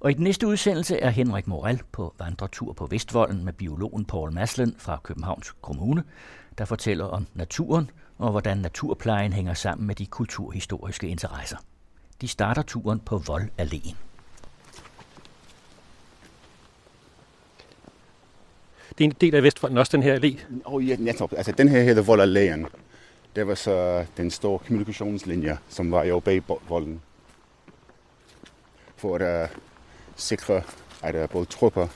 Og i den næste udsendelse er Henrik Morel på vandretur på Vestvolden med biologen Paul Maslen fra Københavns Kommune, der fortæller om naturen og hvordan naturplejen hænger sammen med de kulturhistoriske interesser. De starter turen på Vold Alléen. Det er en del af Vestvolden også, den her allé. Oh, ja, netop. Altså, den her hedder Vold Alléen. Det var så den store kommunikationslinje, som var jo bag volden. For at uh, sikre, at uh, både trupper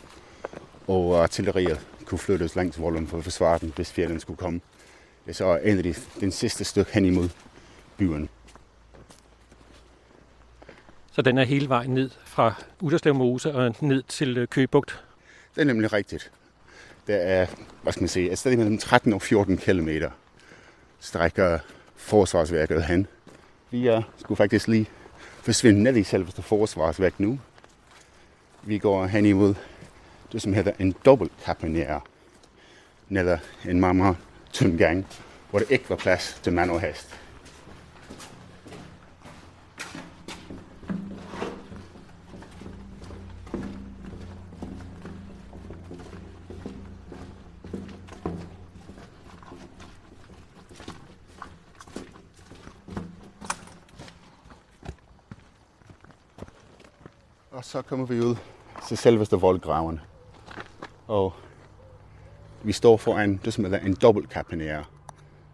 og artilleriet kunne flyttes langs volden for at forsvare den, hvis fjenden skulle komme. Det så en af de, den sidste stykke hen imod byen. Så den er hele vejen ned fra Uderslev Mose og ned til øh, Køgebugt? Det er nemlig rigtigt. Der er, hvad skal man sige, et sted mellem 13 og 14 kilometer strækker forsvarsværket hen. Vi er, skulle faktisk lige forsvinde ned i selveste forsvarsværk nu. Vi går hen imod det, som hedder en dobbelt kaponier. Ned en meget, meget tynd gang, hvor der ikke var plads til mand og hest. Og så kommer vi ud til selveste voldgraven. Og vi står foran det, som hedder en dobbeltkapinier,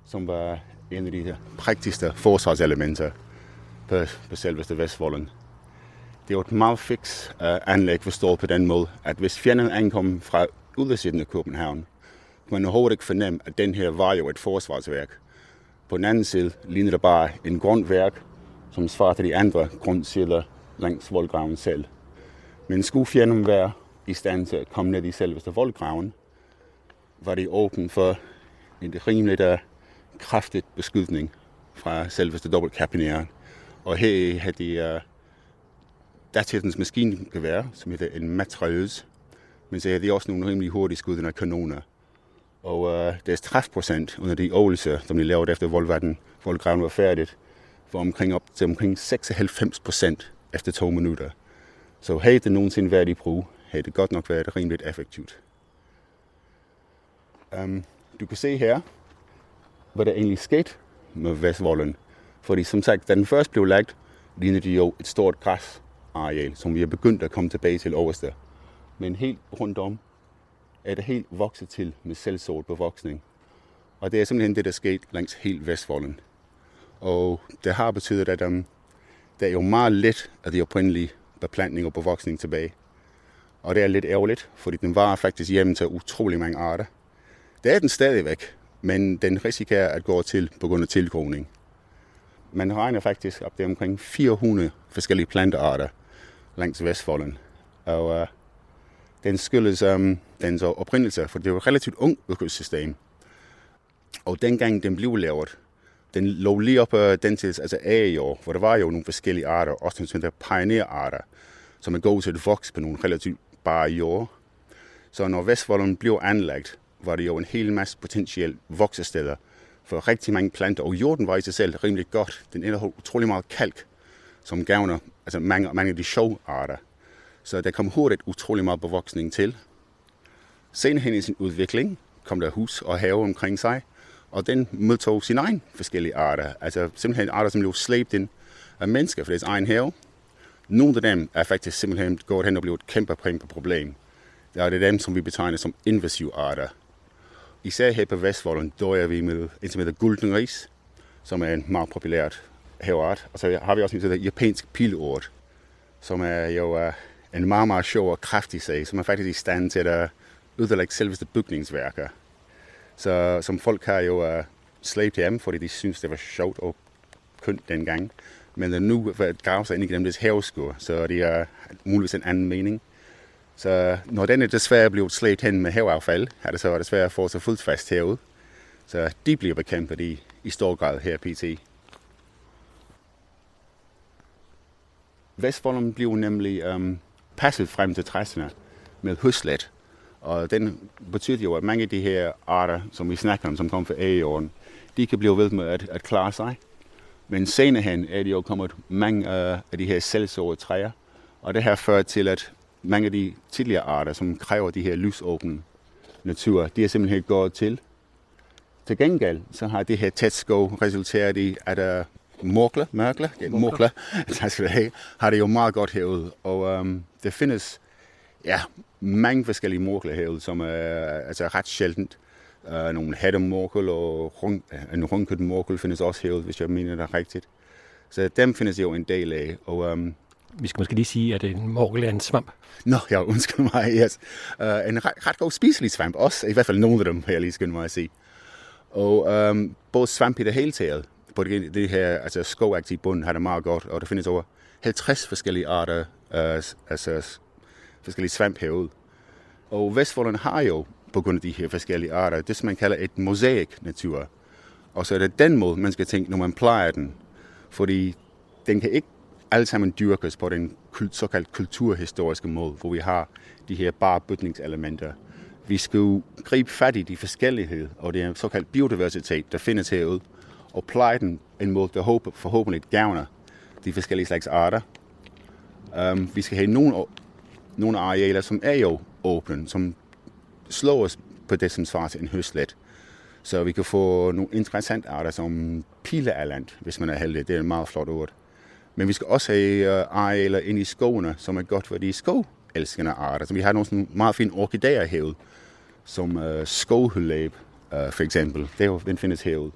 som var en af de praktiske forsvarselementer på, på selveste Vestvolden. Det er et meget fix uh, øh, anlæg forstået på den måde, at hvis fjenden ankom fra ydersiden af København, kunne man overhovedet ikke fornemme, at den her var jo et forsvarsværk. På den anden side ligner det bare en grundværk, som svarer til de andre grundsider langs voldgraven selv. Men skulle fjenden være i stand til at komme ned i selveste voldgraven, var det åben for en rimeligt uh, kraftigt beskydning fra selveste dobbeltkapinæren. Og her havde de uh, datidens maskingevær, som hedder en matrøs, men så havde de også nogle rimelig hurtige skudende kanoner. Og uh, deres træfprocent under de øvelser, som de lavede efter voldvatten, voldgraven var færdigt, var omkring op til omkring 96 procent efter to minutter. Så havde det nogensinde været i brug, havde det godt nok været rimeligt effektivt. Um, du kan se her, hvad der egentlig skete med Vestvolden. Fordi som sagt, da den først blev lagt, lignede det jo et stort græsareal, som vi er begyndt at komme tilbage til overste. Men helt rundt om er det helt vokset til med selvsort bevoksning. Og det er simpelthen det, der skete langs helt Vestvolden. Og det har betydet, at um, det er jo meget lidt af de oprindelige beplantning og bevoksning tilbage. Og det er lidt ærgerligt, fordi den var faktisk hjemme til utrolig mange arter. Det er den stadigvæk, men den risikerer at gå til på grund af tilgroning. Man regner faktisk op til omkring 400 forskellige plantearter langs Vestfolden. Og uh, den skyldes øh, um, dens oprindelse, for det var et relativt ung økosystem. Og dengang den blev lavet, den lå lige op ad den altså A-jord, hvor der var jo nogle forskellige arter, også sådan der pionerarter, som er gode til at vokse på nogle relativt bare jord. Så når Vestvolden blev anlagt, var det jo en hel masse potentielle voksesteder for rigtig mange planter, og jorden var i sig selv rimelig godt. Den indeholdt utrolig meget kalk, som gavner altså mange, mange af de sjove. Så der kom hurtigt utrolig meget bevoksning til. Senere hen i sin udvikling kom der hus og have omkring sig, og den modtog sin egen forskellige arter. Altså simpelthen arter, som blev slæbt ind af mennesker for deres egen have. Nogle af dem er faktisk simpelthen gået hen og blevet et kæmpe problem. Der er det dem, som vi betegner som invasive arter. Især her på Vestvolden døjer vi med en, som hedder guldenris, som er en meget populært haveart. Og så har vi også en, som hedder japansk pilort, som er jo øh, en meget, meget sjov og kraftig sag, som er faktisk i stand til at øh, ødelægge selveste bygningsværker. Så som folk har jo uh, slæbt hjem, fordi de synes, det var sjovt og kønt dengang. Men øh, nu graver sig ind i deres haveskur, så det er muligvis en anden mening. Så når den er desværre blevet slæbt hen med havaffald, er det så desværre at få sig fuldt fast herude. Så de bliver bekæmpet i, i stor grad her pt. Vestvolden blev nemlig um, passet frem til 60'erne med høslet. Og den betyder jo, at mange af de her arter, som vi snakker om, som kommer fra A-jorden, de kan blive ved med at, at klare sig. Men senere hen er det jo kommet mange af de her selvsårede træer, Og det har ført til, at mange af de tidligere arter, som kræver de her lysåbne natur, de er simpelthen gået til. Til gengæld så har det her tæt skov resulteret i, at der morkler, mørkler, ja, morkler, tak skal du have, har det jo meget godt herude. Og um, der findes ja, mange forskellige morkler herude, som er altså ret sjældent. Uh, nogle hattemorkel og rung, en runket morkel findes også herude, hvis jeg mener det rigtigt. Så dem findes jo en del af. Og, um, Vi skal måske lige sige, at en morkel er en svamp. Nå, ja, undskyld mig, yes. Uh, en ret, ret god spiselig svamp også. I hvert fald nogle af dem, jeg lige mig at sige. Og um, både svamp i det hele taget, på det, det her altså skovagtige bund, har det meget godt, og der findes over 50 forskellige arter, uh, altså forskellige svamp herude. Og Vestfolderne har jo, på grund af de her forskellige arter, det som man kalder et mosaik-natur. Og så er det den måde, man skal tænke, når man plejer den. Fordi den kan ikke alle sammen dyrkes på den såkaldt kulturhistoriske måde, hvor vi har de her bare bygningselementer. Vi skal gribe fat i de forskellighed og det er såkaldt biodiversitet, der findes herude, og pleje den en måde, der forhåbentlig gavner de forskellige slags arter. Um, vi skal have nogle, nogle arealer, som er jo åbne, som slår os på det, som svarer til en høstlet. Så vi kan få nogle interessante arter som pilealand, hvis man er heldig. Det er et meget flot ord. Men vi skal også have øh, arealer ind i skovene, som er godt for de skovelskende arter. Så vi har nogle sådan meget fine orkideer herude, som uh, uh, for eksempel. Det er jo, den findes herude.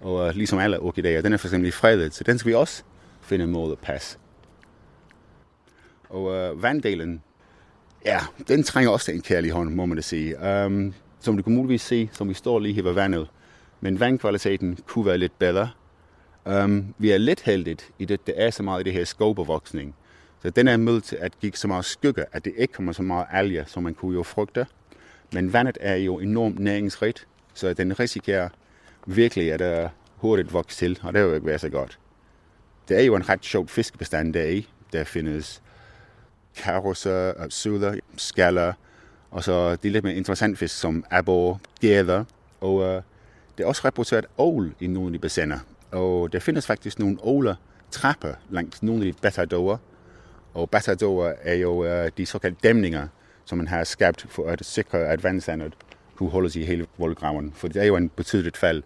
Og uh, ligesom alle orkideer, den er for eksempel fredet, så den skal vi også finde en måde at passe. Og øh, vanddelen, ja, den trænger også en kærlig hånd, må man da sige. Um, som du kan muligvis se, som vi står lige her ved vandet, men vandkvaliteten kunne være lidt bedre. Um, vi er lidt heldigt i det, der er så meget i det her skovbevoksning. Så den er med til at give så meget skygge, at det ikke kommer så meget alger, som man kunne jo frygte. Men vandet er jo enormt næringsrigt, så den risikerer virkelig, at der hurtigt vokse til, og det vil jo ikke være så godt. Det er jo en ret sjov fiskebestand der i. Der findes karusser, søder, skaller, og så de lidt mere interessante fisk som abor, gæder, og uh, det er også rapporteret ål i nogle af de bassiner. Og der findes faktisk nogle åler trapper langs nogle af de batadorer. Og batadorer er jo uh, de såkaldte dæmninger, som man har skabt for at sikre, at vandsandet kunne holdes i hele voldgraven. For det er jo en betydeligt fald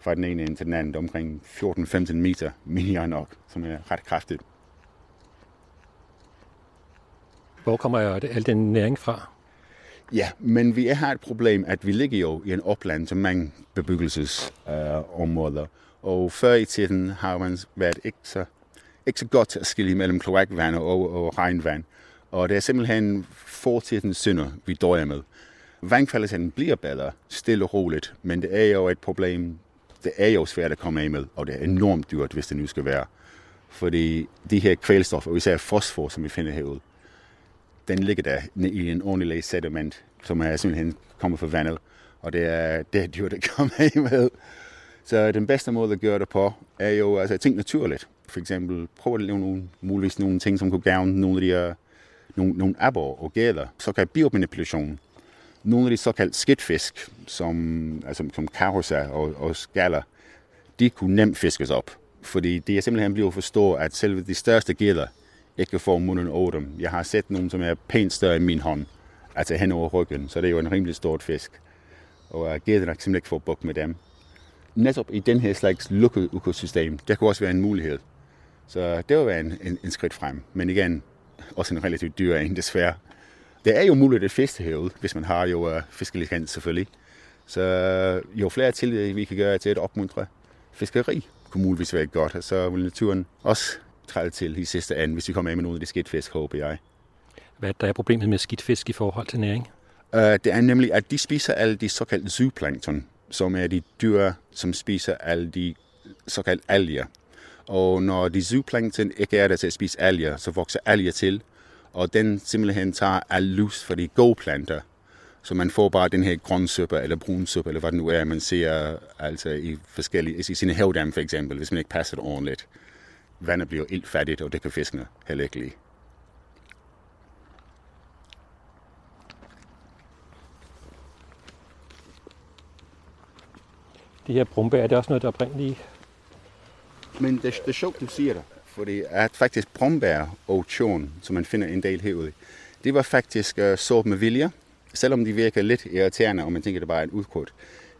fra den ene ind til den anden, omkring 14-15 meter, mere nok, som er ret kraftigt. Hvor kommer al den næring fra? Ja, men vi har et problem, at vi ligger jo i en opland til mange bebyggelsesområder. Øh, og før i tiden har man været ikke så, ikke så godt at skille mellem kloakvand og, og regnvand. Og det er simpelthen fortidens synder, vi døjer med. Vandkvaliteten bliver bedre, stille og roligt, men det er jo et problem, det er jo svært at komme af med, og det er enormt dyrt, hvis det nu skal være. Fordi de her kvælstof, og især fosfor, som vi finder herude, den ligger der i en ordentlig sediment, som er simpelthen kommet fra vandet, og det er, det er dyrt at komme af med. Så den bedste måde at gøre det på, er jo altså, at tænke naturligt. For eksempel, prøve at lave nogle, muligvis nogle ting, som kunne gavne nogle af de her, nogle, nogle abor og gæder. Såkaldt biomanipulation. Nogle af de såkaldt skidtfisk, som, altså, som karusser og, og skaller, de kunne nemt fiskes op. Fordi det er simpelthen blevet forstå, at selv de største gæder ikke kan få munden over dem. Jeg har set nogle, som er pænt større end min hånd, altså hen over ryggen, så det er jo en rimelig stort fisk. Og uh, gæderne kan simpelthen ikke få buk med dem. Netop i den her slags lukket økosystem, der kunne også være en mulighed. Så det var være en, en, en skridt frem. Men igen, også en relativt dyr en, desværre. Det er jo muligt at fiske herude, hvis man har jo uh, fiskelicens selvfølgelig. Så øh, jo flere tiltag vi kan gøre til at opmuntre fiskeri, kunne muligvis være godt, og så vil naturen også træde til i sidste ende, hvis vi kommer af med nogle af de skidtfisk, håber jeg. Hvad der er problemet med skidtfisk i forhold til næring? Uh, det er nemlig, at de spiser alle de såkaldte zooplankton, som er de dyr, som spiser alle de såkaldte alger. Og når de zooplankton ikke er der til at spise alger, så vokser alger til, og den simpelthen tager al lus for de gode planter. Så man får bare den her grønsuppe eller brunsuppe, eller hvad det nu er, man ser altså i forskellige, i sine havdam for eksempel, hvis man ikke passer det ordentligt. Vandet bliver iltfattigt, og det kan fiskene heller ikke lide. De her brumbær, er det også noget, der oprindeligt... Men det, det er sjovt, du siger det. fordi at faktisk brombær og tjorn, som man finder en del herude, det var faktisk uh, sort med vilje, selvom de virker lidt irriterende, og man tænker, det bare er et udkort.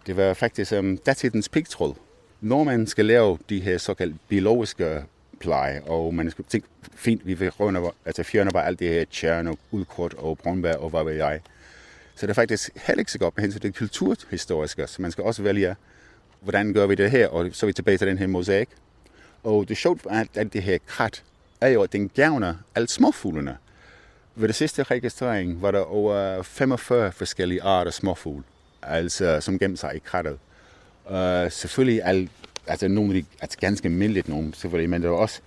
Det var faktisk um, datidens pigtråd. Når man skal lave de her såkaldte biologiske pleje, og man skal tænke, fint, vi vil rønne, altså fjerne bare alt det her tjern og udkort og brunbær og hvad ved jeg. Så det er faktisk heller ikke så godt med hensyn til det kulturhistoriske, så man skal også vælge, hvordan gør vi det her, og så er vi tilbage til den her mosaik. Og det sjovt at alt det her krat, er jo, at den gavner alle småfuglene. Ved det sidste registrering var der over 45 forskellige arter småfugle, altså som gemte sig i krattet. Uh, selvfølgelig alt altså nogle af de, altså ganske almindeligt nogle selvfølgelig, men der var også,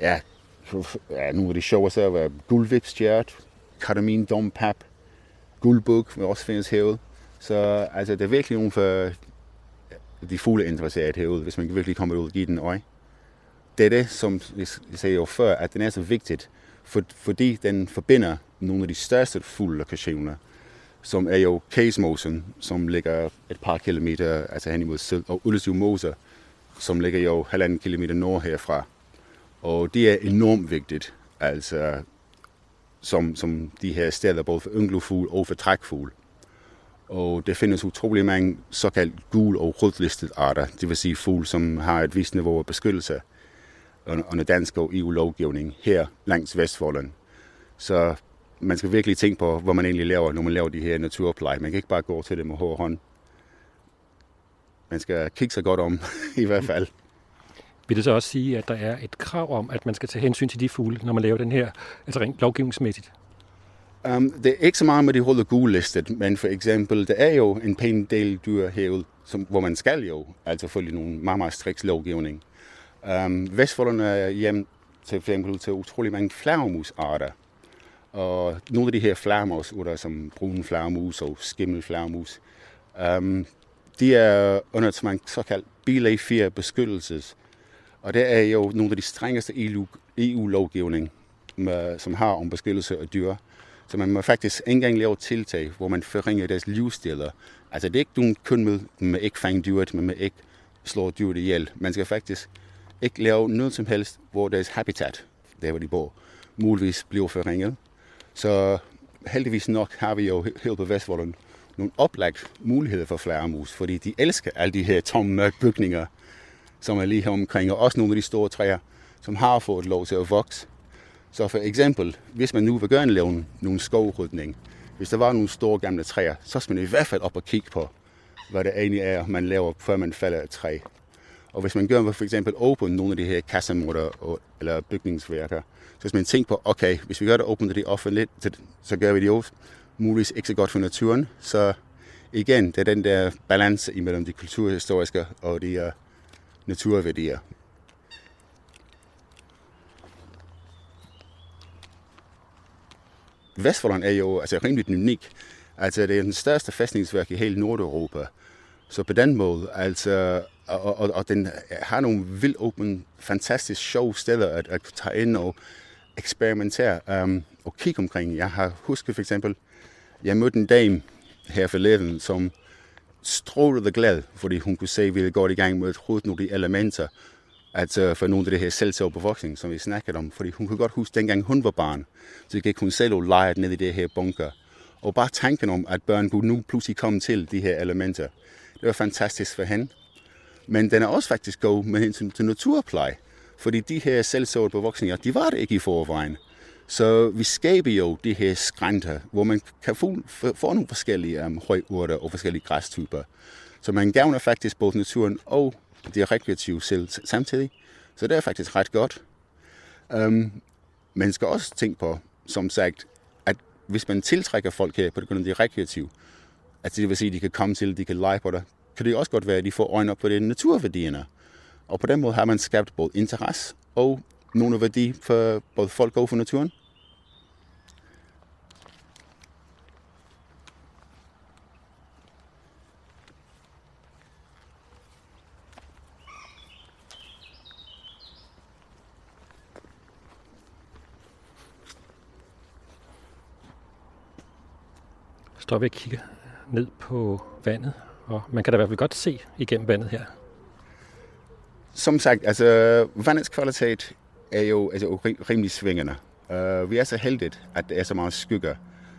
ja, ja nogle af de sjove så var guldvipstjert, kardamin dompap, guldbuk vil også findes herude. Så altså, det er virkelig nogle for de fugle interesseret herude, hvis man virkelig kommer ud og giver den øje. Det er det, som jeg sagde jo før, at den er så vigtigt, for, fordi den forbinder nogle af de største fuglelokationer, som er jo Casemosen, som ligger et par kilometer altså hen imod syd, og Ullesø Moser, som ligger jo halvanden kilometer nord herfra. Og det er enormt vigtigt, altså som, som de her steder, både for ynglefugl og for trækfugl. Og der findes utrolig mange såkaldt gul- og rødlistede arter, det vil sige fugle, som har et vist niveau af beskyttelse under dansk og EU-lovgivning her langs Vestfolden. Så man skal virkelig tænke på, hvor man egentlig laver, når man laver de her naturpleje. Man kan ikke bare gå til det med hård hånd. Man skal kigge sig godt om, i hvert fald. Vil det så også sige, at der er et krav om, at man skal tage hensyn til de fugle, når man laver den her, altså rent lovgivningsmæssigt? Um, det er ikke så meget med de røde gule listet, men for eksempel, der er jo en pæn del dyr herude, som, hvor man skal jo altså følge nogle meget, meget striks lovgivning. Um, Vestfolderne er hjem til for eksempel til utrolig mange flagermusarter. Og nogle af de her flagermus, som brune flagermus og skimmelflagermus, um, de er under en såkaldt BLA4 beskyttelses. Og det er jo nogle af de strengeste EU-lovgivning, e øh, som har om beskyttelse af dyr. Så man må faktisk ikke engang lave tiltag, hvor man forringer deres livsstiller. Altså det er ikke nogen kun med, med ikke fange dyret, men med ikke slå dyret ihjel. Man skal faktisk ikke lave noget som helst, hvor deres habitat, der hvor de bor, muligvis bliver forringet. Så heldigvis nok har vi jo helt på Vestvolden nogle oplagt muligheder for flagermus, fordi de elsker alle de her tomme mørke bygninger, som er lige her omkring, og også nogle af de store træer, som har fået lov til at vokse. Så for eksempel, hvis man nu vil gøre en lave nogle skovrydning, hvis der var nogle store gamle træer, så skal man i hvert fald op og kigge på, hvad det egentlig er, man laver, før man falder af træ. Og hvis man gør for eksempel åbne nogle af de her kassemutter eller bygningsværker, så skal man tænke på, okay, hvis vi gør det åbent det offentligt, så gør vi det også muligvis ikke så godt for naturen. Så igen, det er den der balance imellem de kulturhistoriske og de uh, naturværdier. Vestfoldland er jo altså, rimelig unik. Altså, det er den største fæstningsværk i hele Nordeuropa. Så på den måde, altså, og, og, og den har nogle vildt åbne, fantastisk sjove steder at, at tage ind og eksperimentere um, og kigge omkring. Jeg har husket for eksempel, jeg mødte en dame her forleden, som strålede glad, fordi hun kunne se, at vi ville gå i gang med at øh, rydde nogle af de elementer, altså for nogle af det her selvsøgbevoksning, som vi snakkede om. Fordi hun kunne godt huske, dengang hun var barn, så gik hun selv og legede ned i det her bunker. Og bare tanken om, at børn kunne nu pludselig komme til de her elementer, det var fantastisk for hende. Men den er også faktisk god med hensyn til naturpleje. Fordi de her selvsåede bevoksninger, de var det ikke i forvejen. Så vi skaber jo de her skrænter, hvor man kan få, få nogle forskellige um, højurter og forskellige græstyper. Så man gavner faktisk både naturen og det rekreative selv samtidig. Så det er faktisk ret godt. Um, man skal også tænke på, som sagt, at hvis man tiltrækker folk her på det grund af det rekreative, at det vil sige, at de kan komme til, de kan lege på det, kan det også godt være, at de får øjne op på det naturværdierne. Og på den måde har man skabt både interesse og nogle værdi for både folk og for naturen. står vi og kigger ned på vandet, og man kan da i hvert fald godt se igennem vandet her. Som sagt, altså vandets kvalitet er jo altså, rimelig svingende. Uh, vi er så heldige, at der er så meget skygger.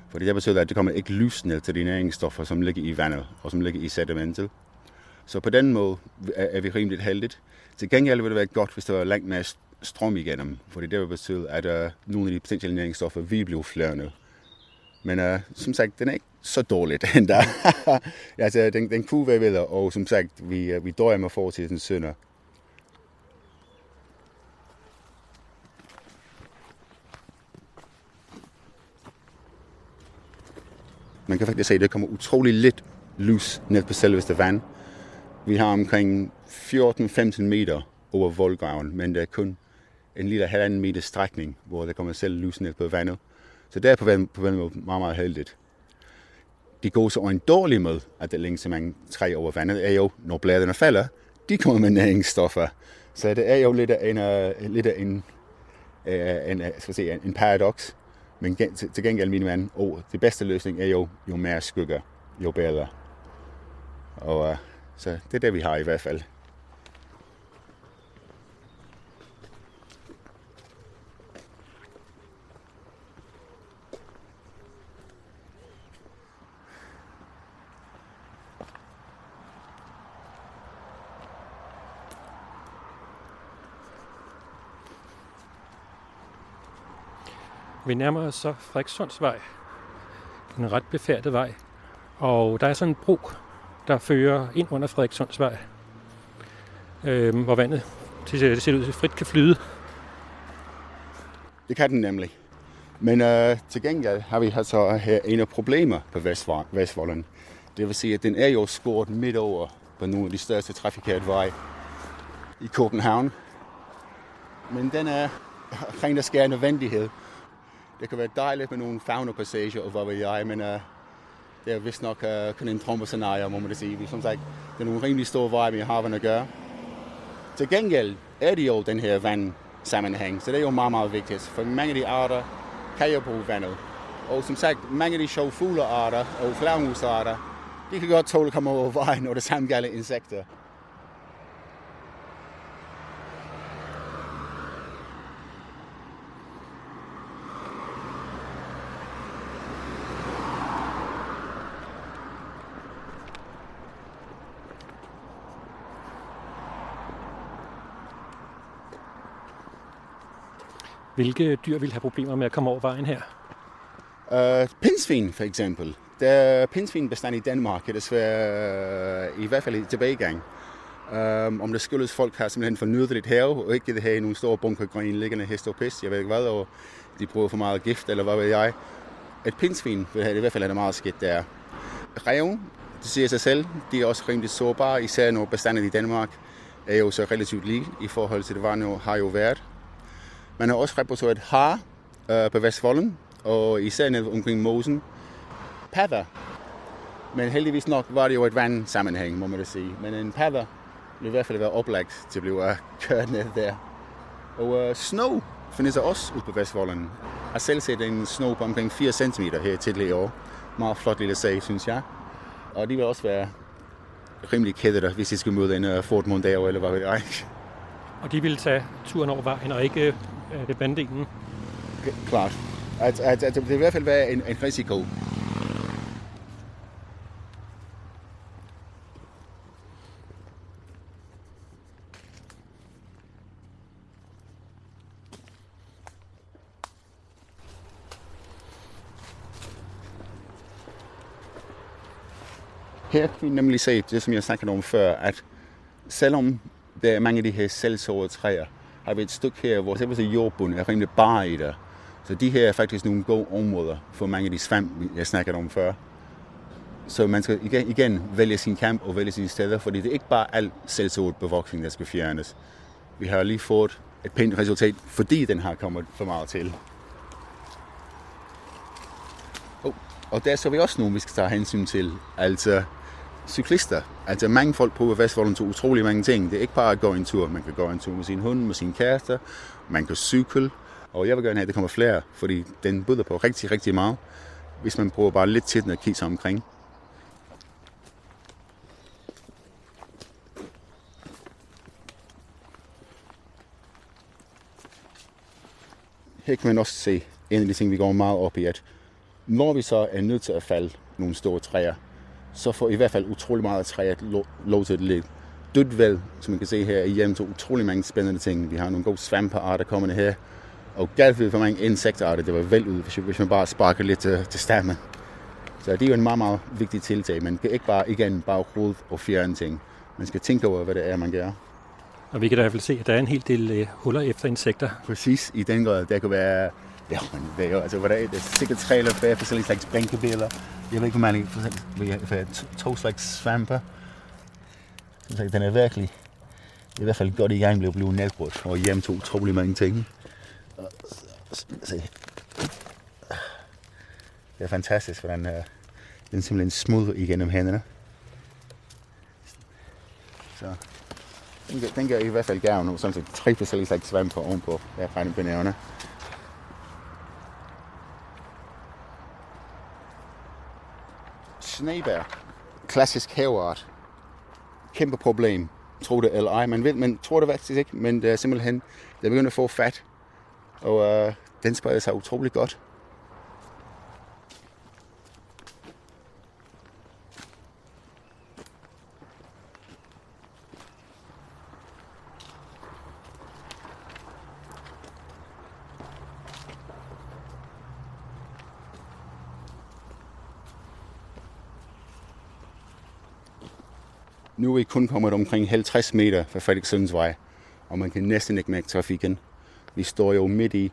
fordi det betyder, at det kommer ikke lys ned til de næringsstoffer, som ligger i vandet og som ligger i sedimentet. Så på den måde er, vi rimelig heldige. Til gengæld ville det være godt, hvis der var langt mere strøm igennem, fordi det vil betyde, at uh, nogle af de potentielle næringsstoffer vil blive flørende. Men uh, som sagt, den er ikke så dårligt endda. altså, den, den kunne være videre, og som sagt, vi, uh, vi døjer med fortidens synder. Man kan faktisk se, at det kommer utrolig lidt lys ned på selveste vand. Vi har omkring 14-15 meter over voldgraven, men det er kun en lille halvanden meter strækning, hvor der kommer selv lys ned på vandet. Så det er på den, på den måde meget, meget heldigt. De går så en dårlig med, at der længste man træ over vandet, er jo, når bladene falder, de kommer med næringsstoffer. Så det er jo lidt af en, uh, lidt af en, uh, en, øh, skal sige, en paradoks. Men til, gengæld, min mand, oh, det bedste løsning er jo, jo mere skygge, jo bedre. Og uh, så det er det, vi har i hvert fald. Vi nærmer os så Frederikssundsvej. En ret befærdet vej. Og der er sådan en bro, der fører ind under Frederikssundsvej. Øh, hvor vandet det ser ud til frit kan flyde. Det kan den nemlig. Men øh, til gengæld har vi altså her en af problemer på Vestvolden. Det vil sige, at den er jo skåret midt over på nogle af de største trafikerede veje i København. Men den er omkring, der skær nødvendighed. Det kan være dejligt med nogle fauna-passager og hvad ved jeg, men uh, det er vist nok uh, kun en tromboscenarie, må man det sige. Som sagt, det er nogle rimelig store veje, vi har at gøre. Til gengæld er det jo den her vandsammenhæng, så det er jo meget, meget vigtigt. For mange af de arter kan jo bruge vandet. Og som sagt, mange af de sjove fuglearter og flagermusarter, de kan godt tåle at komme over vejen, når det samme gælder insekter. Hvilke dyr vil have problemer med at komme over vejen her? Uh, pindsvin for eksempel. Der er pindsvinbestand i Danmark er desværre uh, i hvert fald i tilbagegang. Um, om det skyldes folk har simpelthen fornyet lidt have, og ikke givet have nogle store bunker grøn liggende hest og pest, jeg ved ikke hvad, og de bruger for meget gift, eller hvad ved jeg. Et pindsvin vil have, i hvert fald er det meget skidt der. Reven, det siger sig selv, de er også rimelig sårbare, især når bestanden i Danmark er jo så relativt lige i forhold til det var nu, har jo været. Man har også reporteret har øh, på Vestfolden, og især nede omkring Mosen. Padder. Men heldigvis nok var det jo et vandsammenhæng, må man da sige. Men en padder vil i hvert fald være oplagt til at blive øh, kørt ned der. Og øh, snow findes der også ude på Vestvolden. Jeg har selv set en snow på omkring 4 cm her til i år. Meget flot lille sag, synes jeg. Og de vil også være rimelig kædede, hvis de skal møde en øh, uh, Ford Mondeo, eller hvad ved jeg. Og de vil tage turen over vejen og ikke øh, det banddelen. Klart. At, at, at det vil i hvert fald være en, en risiko. Her kan vi nemlig se det, som jeg snakkede om før, at selvom der er mange af de her selvsårede træer, har vi et stykke her, hvor simpelthen jordbunden er rimelig bare i det. Så de her er faktisk nogle gode områder for mange af de svamp, jeg snakkede om før. Så man skal igen, igen vælge sin kamp og vælge sine steder, fordi det er ikke bare al selvsort bevoksning, der skal fjernes. Vi har lige fået et pænt resultat, fordi den har kommet for meget til. Oh, og der så vi også nogle, vi skal tage hensyn til. Altså, cyklister. Altså mange folk på Vestvolden til utrolig mange ting. Det er ikke bare at gå en tur. Man kan gå en tur med sin hund, med sin kæreste. Man kan cykle. Og jeg vil gerne have, at der kommer flere, fordi den byder på rigtig, rigtig meget, hvis man prøver bare lidt til at kigge sig omkring. her kan man også se en af de ting, vi går meget op i, at når vi så er nødt til at falde nogle store træer, så får i hvert fald utrolig meget træer lov, lov til at ligge dødt vel, som man kan se her i hjem, så utrolig mange spændende ting. Vi har nogle gode svampearter kommende her, og galt for mange insektarter, det var vel ud, hvis, hvis man bare sparker lidt til, til stammen. Så det er jo en meget, meget vigtig tiltag. Man kan ikke bare igen bare rode og fjerne ting. Man skal tænke over, hvad det er, man gør. Og vi kan i hvert fald se, at der er en hel del uh, huller efter insekter. Præcis, i den grad. Der kan være, ja, men det er jo, altså, hvad der er, det er sikkert tre eller fire forskellige slags bænkebiller. Jeg ved ikke, hvor mange, forskellige, to slags svampe. Så den er virkelig, i hvert fald godt i gang med at blive nedbrudt og hjem til utrolig mange ting. Se. Det er fantastisk, hvordan uh, den simpelthen smooth igennem hænderne. Så den, gør, den gør i hvert fald gavn og sådan set tre forskellige slags svampe på ovenpå. Jeg regner på Snebær. Klassisk haveart. Kæmpe problem. Tro det eller ej. Man ved, man tror det faktisk ikke, men det er simpelthen, det er begyndt at få fat. Og øh, den spreder sig utrolig godt. Nu er vi kun kommet omkring 50 meter fra Frederikssundsvej, og man kan næsten ikke mærke trafikken. Vi står jo midt i,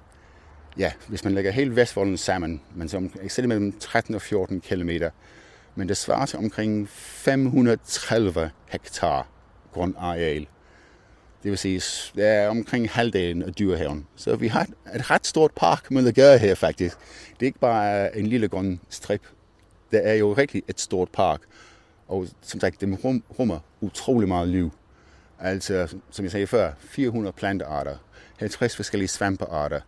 ja, hvis man lægger hele Vestvolden sammen, men så er mellem 13 og 14 kilometer. Men det svarer til omkring 530 hektar grundareal. Det vil sige, det er omkring halvdelen af dyrehaven. Så vi har et ret stort park med at gøre her faktisk. Det er ikke bare en lille grøn strip. Det er jo rigtig et stort park. Og som sagt, det rummer utrolig meget liv. Altså, som jeg sagde før, 400 plantearter, 50 forskellige svampearter,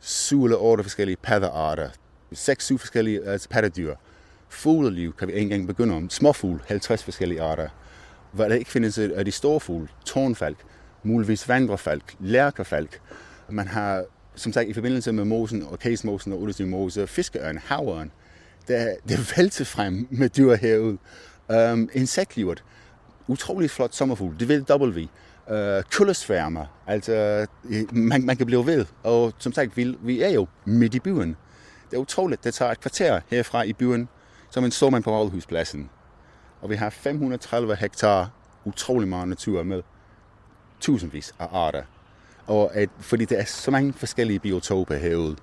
7 eller 8 forskellige paddearter, 6-7 forskellige altså pattedyr. Fugleliv kan vi ikke engang begynde om. Småfugl, 50 forskellige arter. Hvad der ikke findes af de store fugle, tårnfalk, muligvis vandrefalk, lærkerfalk. Man har, som sagt, i forbindelse med mosen og casemosen og Mose, fiskeørn, havørn, der, det er frem med dyr herude. Øhm, um, insektlivet. Utroligt flot sommerfugl. Det vil W. Øh, uh, kullesværmer. Altså, øh, man, man kan blive ved. Og som sagt, vi, vi er jo midt i byen. Det er utroligt. Det tager et kvarter herfra i byen, som en står man på Rådhuspladsen. Og vi har 530 hektar utrolig meget natur med tusindvis af arter. Og at, fordi der er så mange forskellige biotoper herude.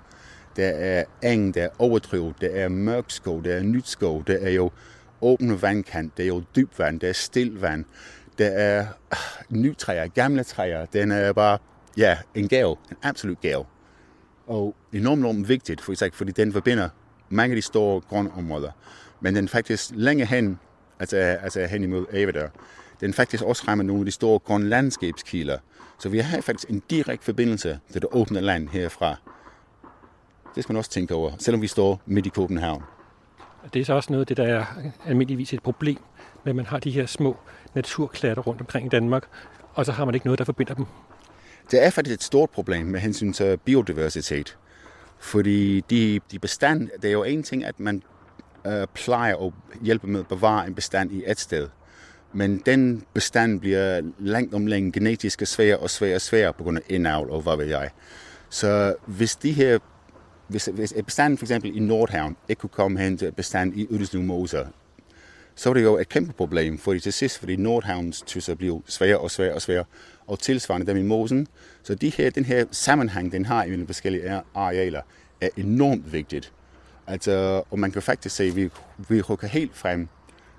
Der er eng, der er overdrivet, der er mørkskov, der er nytskov, der er jo åbne vandkant, det er jo dyb vand, det er stilt vand, det er øh, nye træer, gamle træer. Den er bare, ja, en gave, en absolut gave. Og enormt, enormt vigtigt, for eksempel, fordi den forbinder mange af de store grundområder. Men den faktisk længere hen, altså, altså hen imod Avedør, den faktisk også rammer nogle af de store grundlandskabskilder. Så vi har faktisk en direkte forbindelse til det åbne land herfra. Det skal man også tænke over, selvom vi står midt i København. Det er så også noget af det, der er almindeligvis et problem, men man har de her små naturklatter rundt omkring i Danmark, og så har man ikke noget, der forbinder dem. Det er faktisk et stort problem med hensyn til biodiversitet. Fordi de, de bestand, det er jo en ting, at man øh, plejer at hjælpe med at bevare en bestand i et sted. Men den bestand bliver langt om længe genetisk svær og svær og svær på grund af indavl og hvad ved jeg. Så hvis de her hvis, hvis bestanden for eksempel i Nordhavn ikke kunne komme hen til bestand i Ydelsen Moser, så var det jo et kæmpe problem, fordi til sidst, fordi Nordhavns tysser blev sværere og sværere og sværere, og tilsvarende dem i mosen. Så de her, den her sammenhæng, den har i de forskellige arealer, er enormt vigtigt. Altså, og man kan faktisk se, at vi, vi rykker helt frem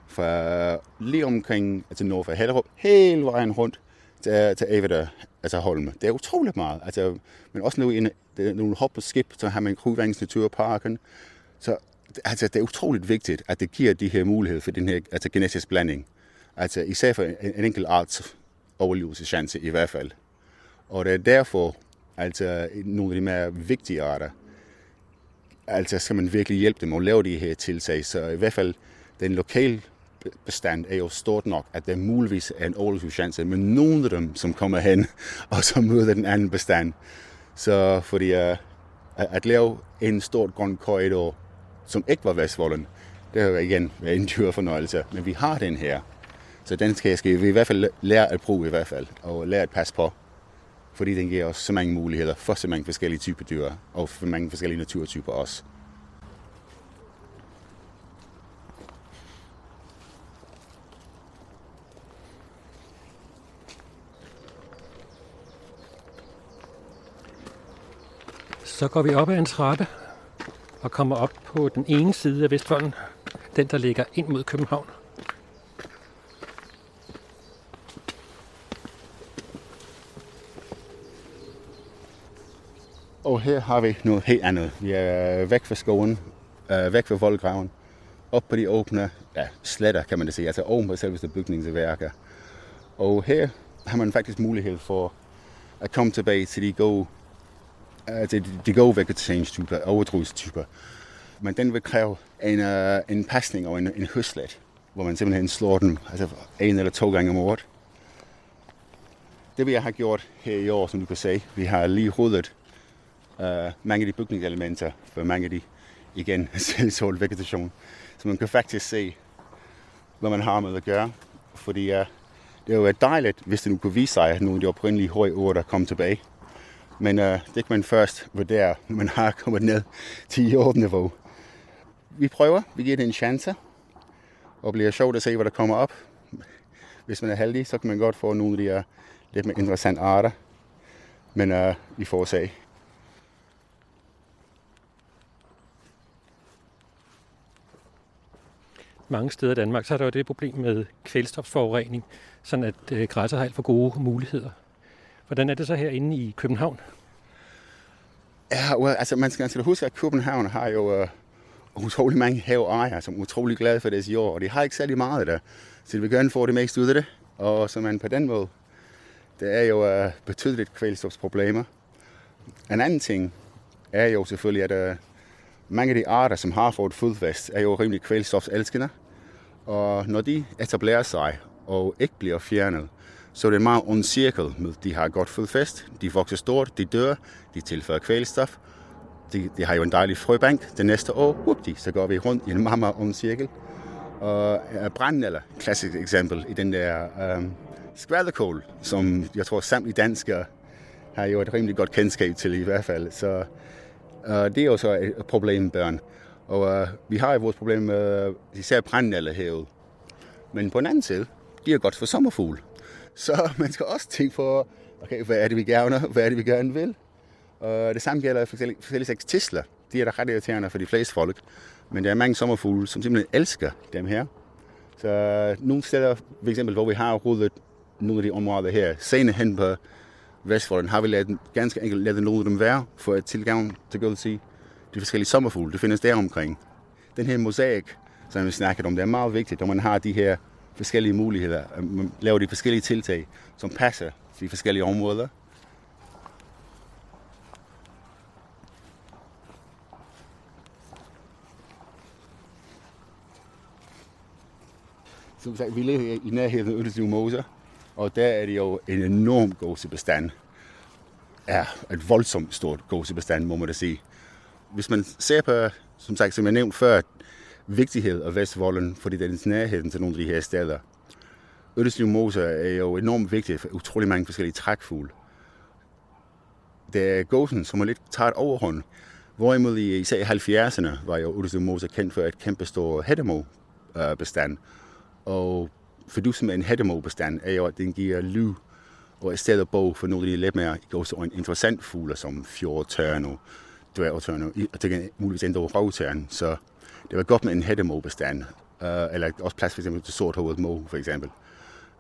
fra lige omkring, altså nord for Hellerup, hele vejen rundt til, til Avedør altså Holme. Det er utroligt meget. Altså, men også nu i nogle hop og skip, så har man Krydvangens Naturparken. Så altså, det er utroligt vigtigt, at det giver de her muligheder for den her altså, genetisk blanding. Altså især for en, en enkelt arts overlevelseschance i hvert fald. Og det er derfor, altså nogle af de mere vigtige arter, altså skal man virkelig hjælpe dem at lave de her tiltag. Så i hvert fald den lokale bestand er jo stort nok, at der muligvis er en overlevelseschance med nogle af dem, som kommer hen og så møder den anden bestand. Så fordi uh, at, at lave en stor grøn korridor, som ikke var Vestvolden, det har igen været en dyr fornøjelse. Men vi har den her. Så den skal, skal vi i hvert fald lære at bruge i hvert fald, og lære at passe på. Fordi den giver os så mange muligheder for så mange forskellige typer dyr, og for mange forskellige naturtyper også. Så går vi op ad en trappe og kommer op på den ene side af Vestvolden, den der ligger ind mod København. Og her har vi noget helt andet. Vi er væk fra skoven, øh, væk fra voldgraven, op på de åbne ja, sletter, kan man det sige, altså oven på selveste bygningsværker. Og her har man faktisk mulighed for at komme tilbage til de gode, uh, til de gode vegetationstyper, overdrustyper. Men den vil kræve en, uh, en pasning og en, en høslet, hvor man simpelthen slår den altså en eller to gange om året. Det vi har gjort her i år, som du kan se, vi har lige ryddet uh, mange af de bygningselementer for mange af de, igen, selvsål vegetation. Så man kan faktisk se, hvad man har med at gøre. Fordi uh, det har været dejligt, hvis det nu kunne vise sig, at nogle af de oprindelige høje ord, der kom tilbage. Men øh, det kan man først vurdere, når man har kommet ned til jordniveau. Vi prøver, vi giver det en chance, og bliver sjovt at se, hvad der kommer op. Hvis man er heldig, så kan man godt få nogle af de her lidt mere interessante arter. Men øh, vi får se. Mange steder i Danmark, så er der jo det problem med kvælstofsforurening, sådan at øh, græsser har alt for gode muligheder. Hvordan er det så herinde i København? Ja, well, altså man skal, man skal huske, at København har jo uh, utrolig mange haveejere, som er utrolig glade for deres jord, og de har ikke særlig meget der. Så de vil gerne få det mest ud af det. Og så man på den måde, det er jo uh, betydeligt kvælstofsproblemer. En anden ting er jo selvfølgelig, at uh, mange af de arter, som har fået fodfæst, er jo rimelig kvælstofselskende. Og når de etablerer sig og ikke bliver fjernet, så det er en meget ond cirkel. De har godt fodfæst, de vokser stort, de dør, de tilfører kvælstof. De, de har jo en dejlig frøbank. Det næste år, whoopty, så går vi rundt i en meget, meget ond cirkel. Og øh, branden, eller klassisk eksempel i den der um, skvalderkål, som jeg tror samtlige danskere har jo et rimelig godt kendskab til i hvert fald. Så uh, det er jo så et problem med børn. Og uh, vi har jo vores problem med uh, især brændenælder herude. Men på den anden side, de er godt for sommerfugl. Så man skal også tænke på, okay, hvad er det, vi gerne, hvad er det, vi gerne vil? Og det samme gælder for forskellige slags tisler. De er da ret irriterende for de fleste folk. Men der er mange sommerfugle, som simpelthen elsker dem her. Så nogle steder, for eksempel, hvor vi har rullet nogle af de områder her, senere hen på Vestfolden, har vi lavet, ganske enkelt lavet nogle af dem være, for at tilgang til at sige, de forskellige sommerfugle, det findes der omkring. Den her mosaik, som vi snakkede om, det er meget vigtigt, når man har de her forskellige muligheder. Man laver de forskellige tiltag, som passer til de forskellige områder. Som sagt, vi lever i nærheden af Ødelslev Moser, og der er det jo en enorm gåsebestand. Ja, et voldsomt stort gåsebestand, må man da sige. Hvis man ser på, som sagt, som jeg nævnte før, vigtighed af Vestvolden, fordi den er nærheden til nogle af de her steder. Ødeslev Mose er jo enormt vigtig for utrolig mange forskellige trækfugle. Det er gåsen, som er lidt taget overhånd. Hvorimod i især i 70'erne var jo Ødeslev Mose kendt for et kæmpe stor hættemo-bestand. Og for du som en hættemo-bestand er jo, at den giver lyd og et sted at bo for nogle af de lidt mere interessante fugle, som fjordtørne, og og til muligvis endda rovtørne. Så det var godt med en hættemåbestand, øh, eller også plads for eksempel til sorthåret må, for eksempel.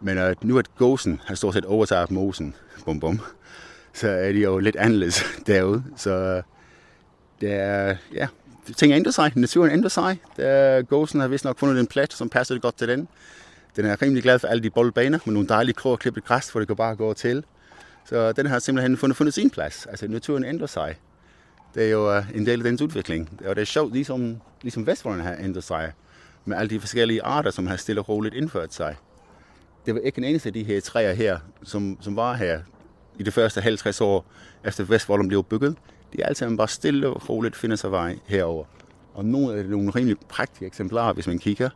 Men øh, nu at gåsen har stort set overtaget mosen, bum bum, så er det jo lidt anderledes derude. Så øh, det er, ja, ting ændrer sig, naturen ændrer sig. Der, gåsen har vist nok fundet en plet, som passer godt til den. Den er rimelig glad for alle de boldbaner med nogle dejlige krog og klippet græs, hvor det kan bare gå til. Så den har simpelthen fundet, fundet sin plads. Altså naturen ændrer sig det er jo øh, en del af dens udvikling. Og det er sjovt, ligesom, ligesom Vestvolden har ændret sig, med alle de forskellige arter, som har stille og roligt indført sig. Det var ikke en eneste af de her træer her, som, som var her i de første 50 år, efter Vestvolden blev bygget. de er altid bare stille og roligt finder sig vej herover. Og nogle af det nogle rimelig praktiske eksemplarer, hvis man kigger.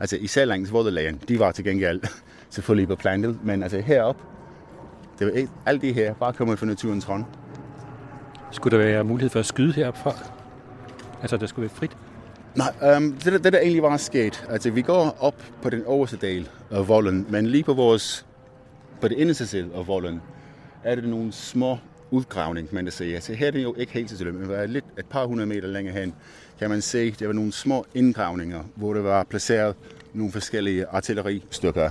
Altså især langs Vodderlagen, de var til gengæld selvfølgelig på plantet, men altså herop, det var ikke, alt det her bare kommet fra naturens hånd. Skulle der være mulighed for at skyde heropfra? Altså, der skulle være frit? Nej, um, det, det der egentlig var sket, altså vi går op på den øverste del af volden, men lige på vores, på det inderste side af volden, er det nogle små udgravning, man kan se. Altså her er det jo ikke helt til men var lidt et par hundrede meter længere hen, kan man se, der var nogle små indgravninger, hvor der var placeret nogle forskellige artilleristykker.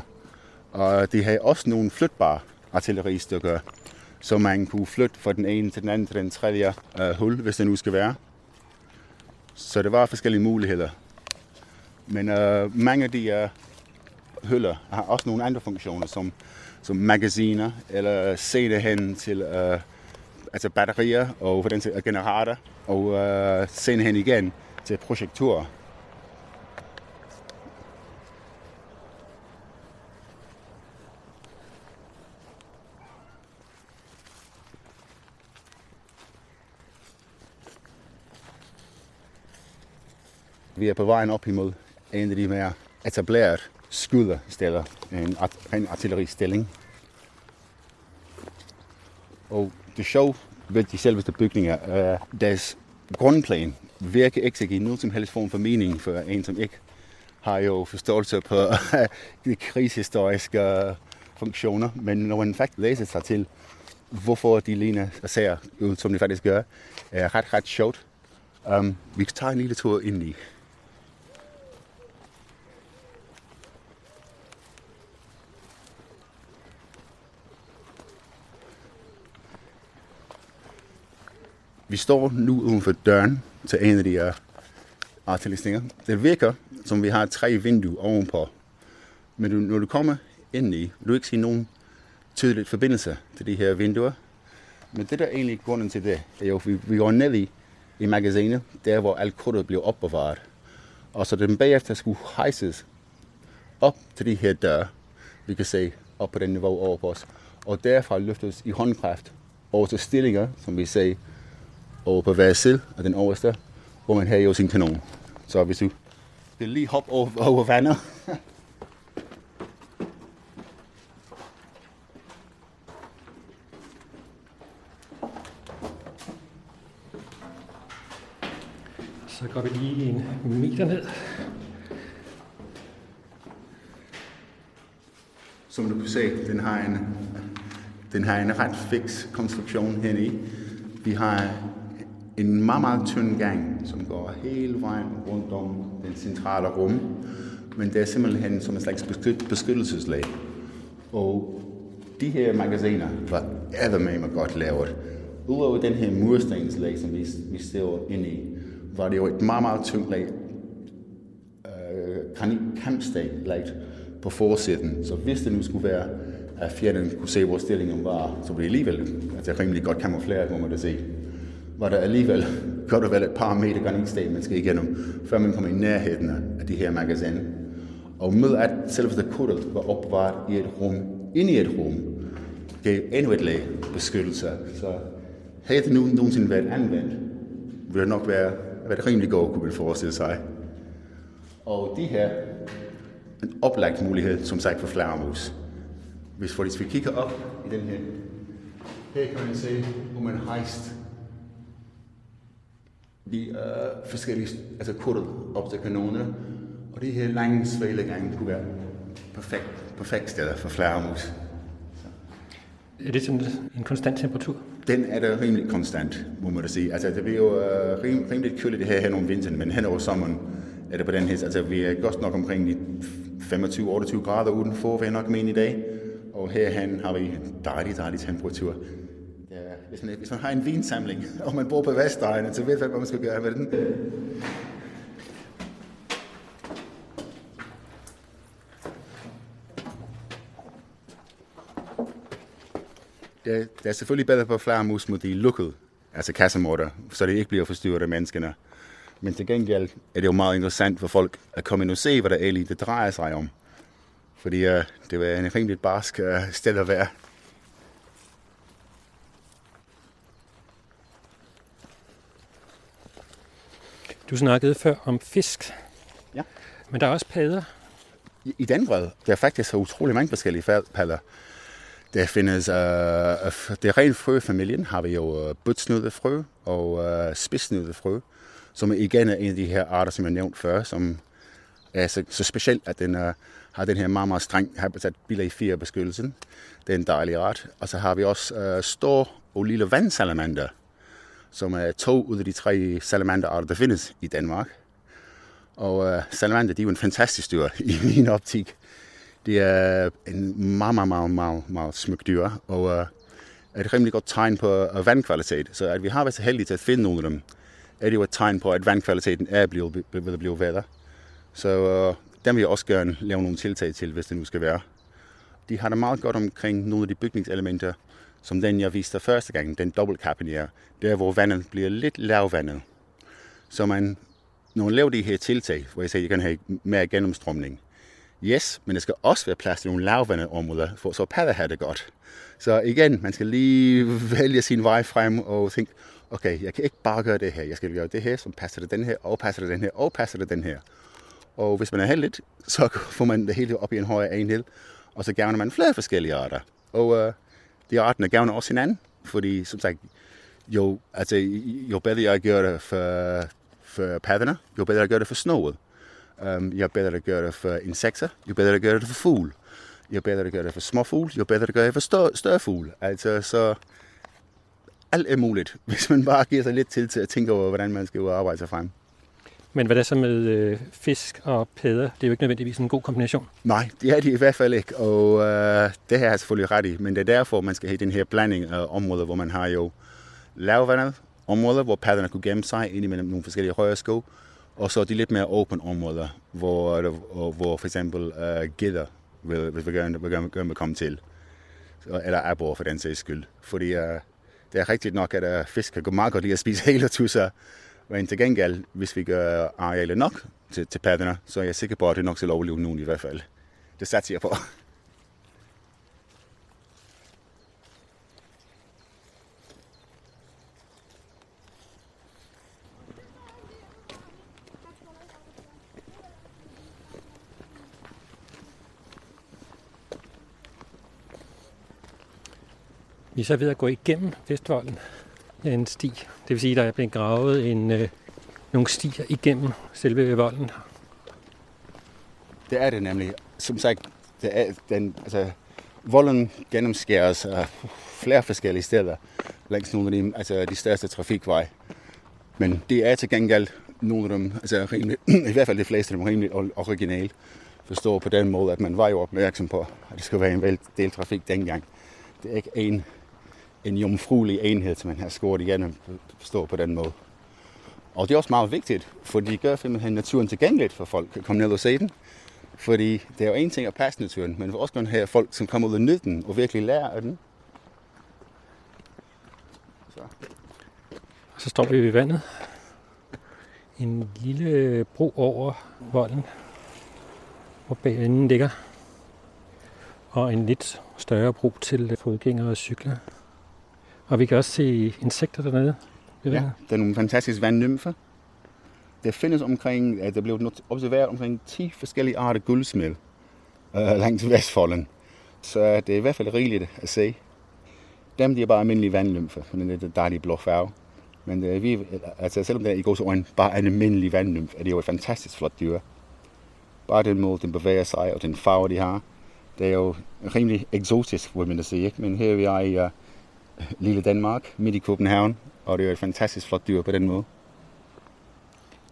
Og de havde også nogle flytbare artilleristykker, så man kunne flytte fra den ene til den anden til den tredje øh, hul, hvis det nu skal være. Så det var forskellige muligheder. Men øh, mange af de øh, huller har også nogle andre funktioner, som, som magasiner, eller senere hen til øh, altså batterier og for den til generator, og øh, hen igen til projektorer. Vi er på vejen op imod en af de mere etablerede skydersteder, en, en artilleristilling. Og det sjove ved de selveste bygninger er, deres grundplan virker ikke at give nogen som helst form for mening for en, som ikke har jo forståelse på de krigshistoriske funktioner. Men når man faktisk læser sig til, hvorfor de ligner og ser ud, som de faktisk gør, er ret, ret sjovt. Um, vi tager en lille tur ind i. Vi står nu uden for døren til en af de her artilleristinger. Det virker, som vi har tre vinduer ovenpå. Men du, når du kommer ind i, vil du ikke se nogen tydelig forbindelse til de her vinduer. Men det der er egentlig grunden til det, er jo, at vi, vi går ned i, i magasinet, der hvor alt krudtet bliver opbevaret. Og så den bagefter skulle hejses op til de her døre, vi kan se op på den niveau over på os. Og derfra løftes i håndkraft over til stillinger, som vi ser over på side af den overste, hvor man har jo sin kanon. Så hvis du vil lige hoppe over, over vandet, Så går vi lige en meter ned. Som du kan se, den har en, den har en ret fix konstruktion herinde i. Vi har en meget, meget tynd gang, som går hele vejen rundt om den centrale rum. Men det er simpelthen som en slags beskyttelseslag. Og de her magasiner var med godt lavet. Udover den her murstenslag, som vi, vi står inde i, var det jo et meget, meget tyndt lag øh, kampsten lagt på forsiden. Så hvis det nu skulle være, at fjenden kunne se, hvor stillingen var, så blev det alligevel altså rimelig godt kamufleret, må man det se var der alligevel godt og vel et par meter granitsten, man skal igennem, før man kommer i nærheden af de her magasiner. Og med at selveste kuddet var opbevaret i et rum, inde i et rum, gav endnu et lag beskyttelse. Så havde det nu nogensinde været anvendt, ville det nok være, været rimelig godt, kunne man forestille sig. Og de her en oplagt mulighed, som sagt, for flagermus. Hvis, hvis vi kigger op i den her, her kan man se, hvor man hejst de uh, forskellige altså kuttet op til kanonerne. Og de her lange svalegange kunne være perfekt, perfekt sted for flagermus. Er det sådan en konstant temperatur? Den er der rimelig konstant, må man da sige. Altså, det er jo uh, rim, rimelig køligt det her hen om vinteren, men hen over sommeren er det på den her. Altså, vi er godt nok omkring de 25-28 grader udenfor, vil jeg nok mene i dag. Og herhen har vi en dejlig, dejlig temperatur Ja, hvis man, hvis man har en vinsamling, og man bor på Vestegnen, så ved man, hvad man skal gøre med den. Det, det er selvfølgelig bedre på flagermus mod de er lukket, altså kassemorter, så det ikke bliver forstyrret af menneskene. Men til gengæld er det jo meget interessant for folk at komme ind og se, hvad der egentlig det drejer sig om. Fordi uh, det var en rimelig barsk uh, sted at være. Du snakkede før om fisk. Ja. Men der er også padder. I, i den grad. Der er faktisk så utrolig mange forskellige padder. Der findes, uh, det er rent frøfamilien, har vi jo uh, butsnudefrø og uh, spidsnudefrø, som igen er en af de her arter, som jeg nævnte før, som er så, så specielt, at den uh, har den her meget, meget streng habitat bilag 4 beskyttelsen. Det er en dejlig art. Og så har vi også uh, stor og lille vandsalamander, som er to ud af de tre salamanderarter, der findes i Danmark. Og øh, salamander, de er jo en fantastisk dyr i min optik. Det er en meget, meget, meget, meget, meget smuk dyr, og øh, er et rimelig godt tegn på uh, vandkvalitet. Så at vi har været så heldige til at finde nogle af dem, er det jo et tegn på, at vandkvaliteten er blevet, blevet, bedre. Så uh, dem vil jeg også gerne lave nogle tiltag til, hvis det nu skal være. De har det meget godt omkring nogle af de bygningselementer, som den jeg viste første gang, den dobbeltkappenier, der hvor vandet bliver lidt lavvandet. Så man, når man laver de her tiltag, hvor jeg siger, at jeg kan have mere gennemstrømning, Yes, men der skal også være plads til nogle lavvandede områder, for så padder har det godt. Så igen, man skal lige vælge sin vej frem og tænke, okay, jeg kan ikke bare gøre det her. Jeg skal gøre det her, som passer til den her, og passer til den her, og passer til den her. Og hvis man er heldig, så får man det hele op i en højere enhed, og så gavner man flere forskellige arter. Og uh, de arterne gavner også hinanden, fordi som sagt, jo, altså, jo bedre jeg gør det for, for padderne, jo bedre jeg gør det for snoet. Um, øhm, jo bedre jeg gør det for insekter, jo bedre jeg gør det for fugl. Jo bedre jeg gør det for småfugl, jo bedre jeg gør det for større, større fugl. Altså, så alt er muligt, hvis man bare giver sig lidt til til at tænke over, hvordan man skal arbejde sig frem. Men hvad er det så med øh, fisk og pæder? Det er jo ikke nødvendigvis en god kombination. Nej, det er det i hvert fald ikke, og øh, det har jeg selvfølgelig ret i. Men det er derfor, man skal have den her blanding af områder, hvor man har jo lavvandet områder, hvor padderne kunne gemme sig ind imellem nogle forskellige højere skov, og så de lidt mere open områder, hvor, øh, hvor for eksempel øh, uh, gidder, vil, vil, vi gerne, vil, gerne, gerne vil komme til. Eller abor for den sags skyld. Fordi uh, det er rigtigt nok, at uh, fisk kan gå meget godt lide at spise hele tusser. Men til gengæld, hvis vi gør arealet nok til, til padderne, så er jeg sikker på, at det nok skal overleve nogen i hvert fald. Det satser jeg på. Vi er så ved at gå igennem Vestvolden en sti. Det vil sige, at der er blevet gravet en, øh, nogle stier igennem selve volden. Det er det nemlig. Som sagt, det er den, altså, volden gennemskæres af flere forskellige steder langs nogle af de, altså, de største trafikveje. Men det er til gengæld nogle af dem, altså rimelig, i hvert fald de fleste af dem rimelig originale. forstår på den måde, at man var jo opmærksom på, at det skulle være en del trafik dengang. Det er ikke en en jomfruelig enhed, som man har skåret igennem, stå på den måde. Og det er også meget vigtigt, for det gør simpelthen naturen tilgængeligt for folk at komme ned og se den. Fordi det er jo en ting at passe naturen, men vi også gerne have folk, som kommer ud og nyde den og virkelig lærer af den. Så. Og så står vi ved vandet. En lille bro over volden, hvor banen ligger. Og en lidt større bro til fodgængere og cykler. Og vi kan også se insekter dernede. Ja, der er nogle fantastiske vandnymfer. Der findes omkring, der blev observeret omkring 10 forskellige arter guldsmæld øh, langs Vestfolden. Så det er i hvert fald rigeligt at se. Dem de er bare almindelige vandnymfer, for den er dejlige blå farve. Men er, vi, altså, selvom det er i går øjne bare en almindelig vandnymf, er det jo et fantastisk flot dyr. Bare den måde, den bevæger sig, og den farve, de har. Det er jo rimelig eksotisk, vil man sige. Ikke? Men her vi er i uh, lille Danmark, midt i København, og det er et fantastisk flot dyr på den måde.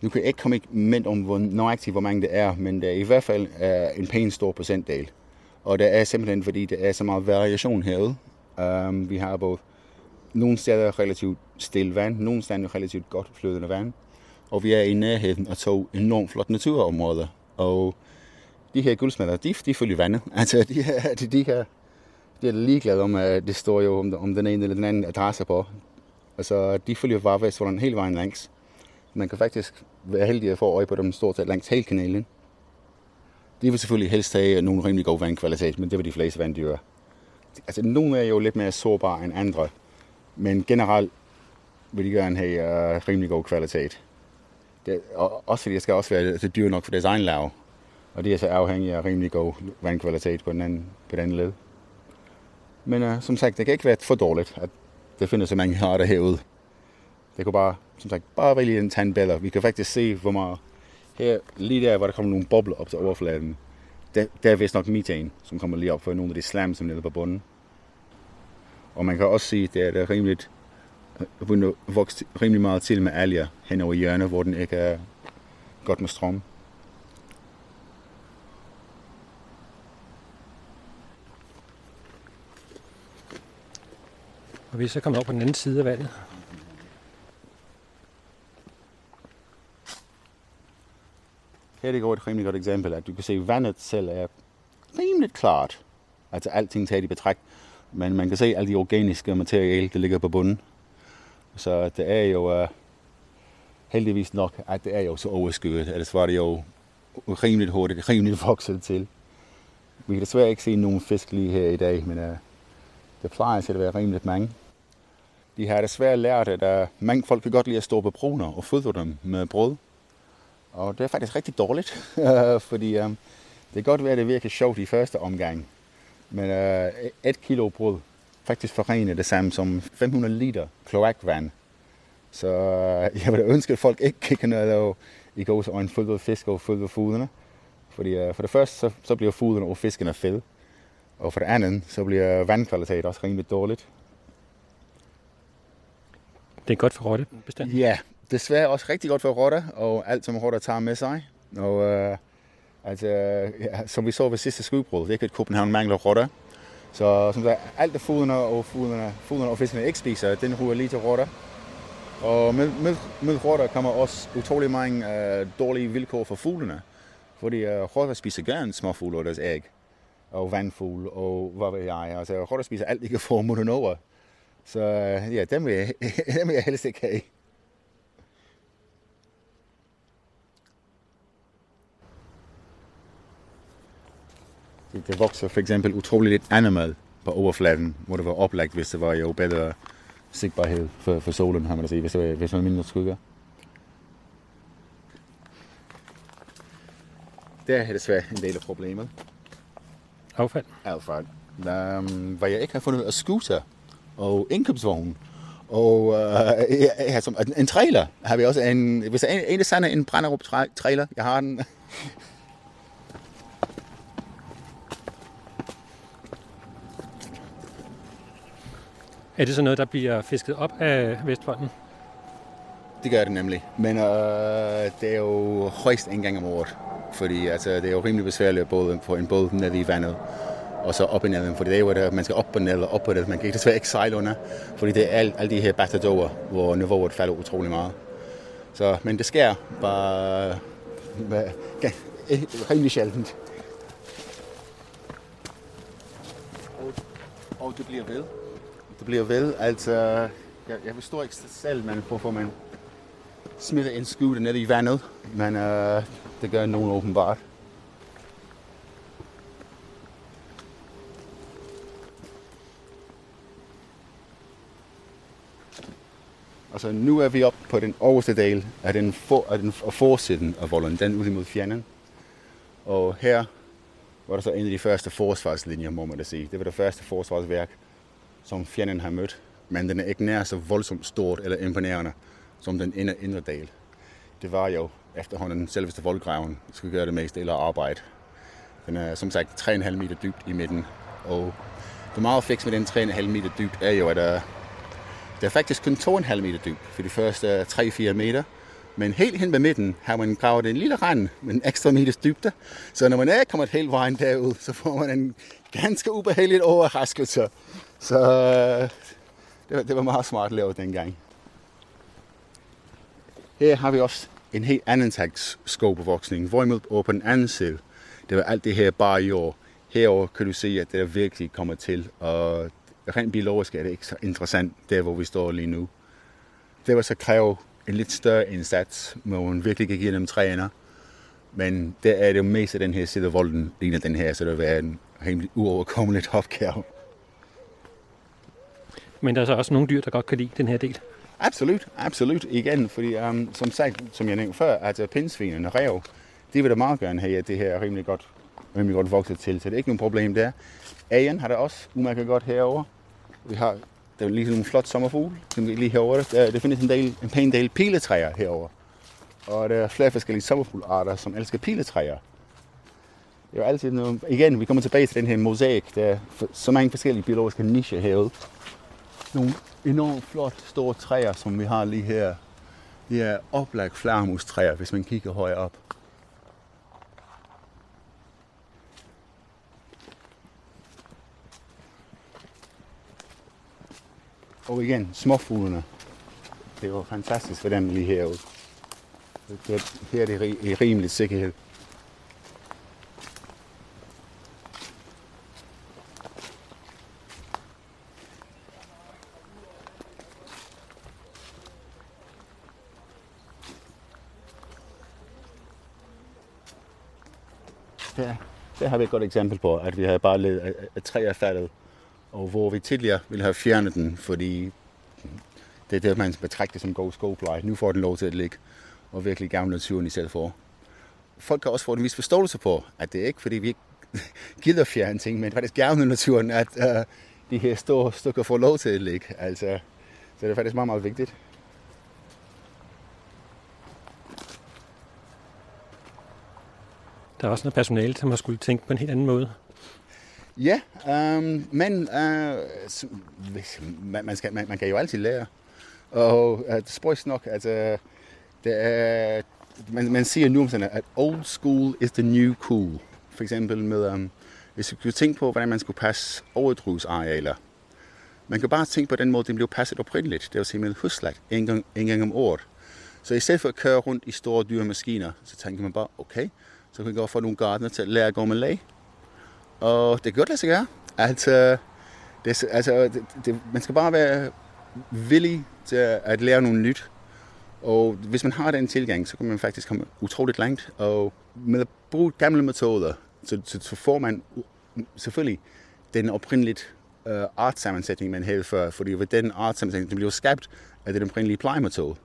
Nu kan jeg ikke komme med om, hvor nøjagtigt hvor mange det er, men det er i hvert fald uh, en pæn stor procentdel. Og det er simpelthen, fordi der er så meget variation herude. Um, vi har både nogle steder relativt stille vand, nogle steder relativt godt flydende vand. Og vi er i nærheden af to enormt flotte naturområder. Og de her guldsmætter, de, de følger vandet. Altså, de, de, de her det er ligeglad om, at det står jo om, om den ene eller den anden adresse på. Altså, de følger bare Vestvolden hele vejen langs. Man kan faktisk være heldig at få øje på dem stort set langs hele kanalen. De vil selvfølgelig helst have nogle rimelig god vandkvalitet, men det vil de fleste vanddyr. Altså, nogle er jo lidt mere sårbare end andre, men generelt vil de gerne have uh, rimelig god kvalitet. det, og også fordi det skal også være altså, dyr nok for deres egen lav. Og det er så afhængigt af rimelig god vandkvalitet på den anden, på den anden led. Men uh, som sagt, det kan ikke være for dårligt, at det findes så mange arter herude. Det kunne bare, som sagt, bare vælge en tandbæller. Vi kan faktisk se, hvor meget her, lige der, hvor der kommer nogle bobler op til overfladen, der, der er vist nok metan, som kommer lige op for nogle af de slam, som ligger på bunden. Og man kan også se, at det er rimeligt, øh, begyndt at vokse rimelig meget til med alger hen over hjørnet, hvor den ikke er godt med strøm. Og vi er så kommet op på den anden side af vandet. Her det et rimelig godt eksempel, at du kan se, at vandet selv er rimelig klart. Altså alting taget i betragt. Men man kan se alle de organiske materiale, der ligger på bunden. Så det er jo uh, heldigvis nok, at det er jo så overskyet. Ellers var det jo rimelig hurtigt, rimelig vokset til. Vi kan desværre ikke se nogen fisk lige her i dag, men uh, det plejer til at være rimelig mange. De har desværre lært, at uh, mange folk kan godt lide at stå på bruner og fodre dem med brød. Og det er faktisk rigtig dårligt, fordi um, det kan godt være, at det virker sjovt i første omgang. Men uh, et kilo brød faktisk forener det samme som 500 liter kloakvand. Så uh, jeg vil ønske, at folk ikke kan ned og i går øjne en fisk og fyldt fuglene. Fordi uh, for det første, så, så bliver fuglene og fiskene fed. Og for det andet, så bliver vandkvalitet også rimelig dårligt. Det er godt for rotte, bestemt. Ja, desværre også rigtig godt for rotter, og alt som rotter tager med sig. Og øh, altså, ja, som vi så ved sidste skudbrud, det er ikke, at København mangler rotter. Så som sagt, alt det fuglene og, foderne, foderne og fiskene ikke spiser, den ruer lige til rotter. Og med, med, med rotter kommer også utrolig mange øh, dårlige vilkår for fuglene. Fordi øh, rotter spiser gerne småfugle og deres æg. Og vandfugle og hvad ved jeg. Altså, rotter spiser alt, de kan få munden over. Så ja, dem vil, jeg, dem vil jeg helst ikke have. Det vokser for eksempel utroligt lidt animal på overfladen, hvor det var oplagt, hvis det var jo bedre sigtbarhed for, for solen, har man at sige, hvis det var, hvis var mindre skygger. Det er desværre en del af problemet. Affald. Affald. Um, hvad jeg ikke har fundet ud af scooter og indkøbsvogn. Og uh, ja, som, en trailer har vi også. En, hvis der er en, en sender en Brænderup trailer, jeg har den. Er det så noget, der bliver fisket op af Vestvolden? Det gør det nemlig. Men øh, det er jo højst en gang om året. Fordi altså, det er jo rimelig besværligt både få en båd ned i vandet og så op i ned. Fordi det er jo, at man skal op ned og op på det. Man kan desværre ikke sejle under, fordi det er alle, alle de her batadorer, hvor niveauet falder utrolig meget. Så, men det sker bare ja, rimelig sjældent. Og, og det bliver ved. Det bliver ved. Altså, jeg, jeg forstår ikke selv, men hvorfor man smider en scooter ned i vandet, men uh, det gør nogen åbenbart. Altså nu er vi oppe på den øverste del af den, for, af den forsiden af volden, den ud mod fjernen. Og her var der så en af de første forsvarslinjer, må man da sige. Det var det første forsvarsværk, som fjenden har mødt. Men den er ikke nær så voldsomt stort eller imponerende som den indre, indre del. Det var jo efterhånden selveste voldgraven, der skulle gøre det meste eller arbejde. Den er som sagt 3,5 meter dybt i midten. Og det meget fiks med den 3,5 meter dybt er jo, at øh, der, er faktisk kun 2,5 meter dybt for de første øh, 3-4 meter. Men helt hen ved midten har man gravet en lille rand med en ekstra meters dybde. Så når man er kommet helt vejen derud, så får man en ganske ubehagelig overraskelse. Så øh, det var, det var meget smart lavet dengang. Her har vi også en helt anden slags skovbevoksning. Hvorimod over på den anden side, det var alt det her bare jord. Herover kan du se, at det er virkelig kommer til. Og rent biologisk er det ikke så interessant, der hvor vi står lige nu. Det var så kræve en lidt større indsats, hvor man virkelig kan give dem træner. Men det er det mest af den her side af volden, ligner den her, så det vil være en rimelig uoverkommelig opgave. Men der er så også nogle dyr, der godt kan lide den her del. Absolut, absolut. Igen, fordi um, som sagt, som jeg nævnte før, at uh, pindsvinene, rev, de vil da meget gerne have, at det her er rimelig godt, rimelig godt vokset til, så det er ikke nogen problem der. Agen har der også umærket godt herover. Vi har der er lige en flot sommerfugl, som lige herover. Der, der findes en, del, en pæn del piletræer herover. Og der er flere forskellige sommerfuglarter, som elsker piletræer. Det er jo altid noget... Igen, vi kommer tilbage til den her mosaik. Der er så mange forskellige biologiske nicher herude. Nogle enormt flot store træer, som vi har lige her. Det er oplagt flagermustræer, hvis man kigger højere op. Og igen, småfuglene. Det var fantastisk for dem lige herude. Her er det i rimelig sikkerhed. Der, der har vi et godt eksempel på, at vi har bare ledet at træ er faldet og hvor vi tidligere ville have fjernet den, fordi det er det, man betragter som god skovpleje. Nu får den lov til at ligge og virkelig gavne naturen i stedet for. Folk kan også få en vis forståelse på, at det er ikke fordi vi ikke gider fjerne ting, men faktisk gavne naturen, at uh, de her store stykker får lov til at ligge. Altså, så det er faktisk meget, meget vigtigt. Der er også noget personale, som har skulle tænke på en helt anden måde. Ja, øhm, men uh, man, man, skal, man, man kan jo altid lære. Og øh, uh, spøjs nok, at øh, det er, man, man siger nu om sådan, at old school is the new cool. For eksempel med, um, hvis du kunne tænke på, hvordan man skulle passe overdrugsarealer. Man kan bare tænke på den måde, det blev passet oprindeligt. Det var simpelthen huslet en gang, en gang om året. Så i stedet for at køre rundt i store dyre maskiner, så tænker man bare, okay, så kan vi gå få nogle gardener til at lære at gå med lag og det kan godt lade sig gøre. Altså, det, altså det, det, man skal bare være villig til at lære noget nyt. Og hvis man har den tilgang, så kan man faktisk komme utroligt langt. Og med at bruge gamle metoder, så, så, så får man selvfølgelig den oprindeligt øh, uh, artsammensætning, man havde før. Fordi ved den artsammensætning, den blev skabt af den oprindelige plejemetode.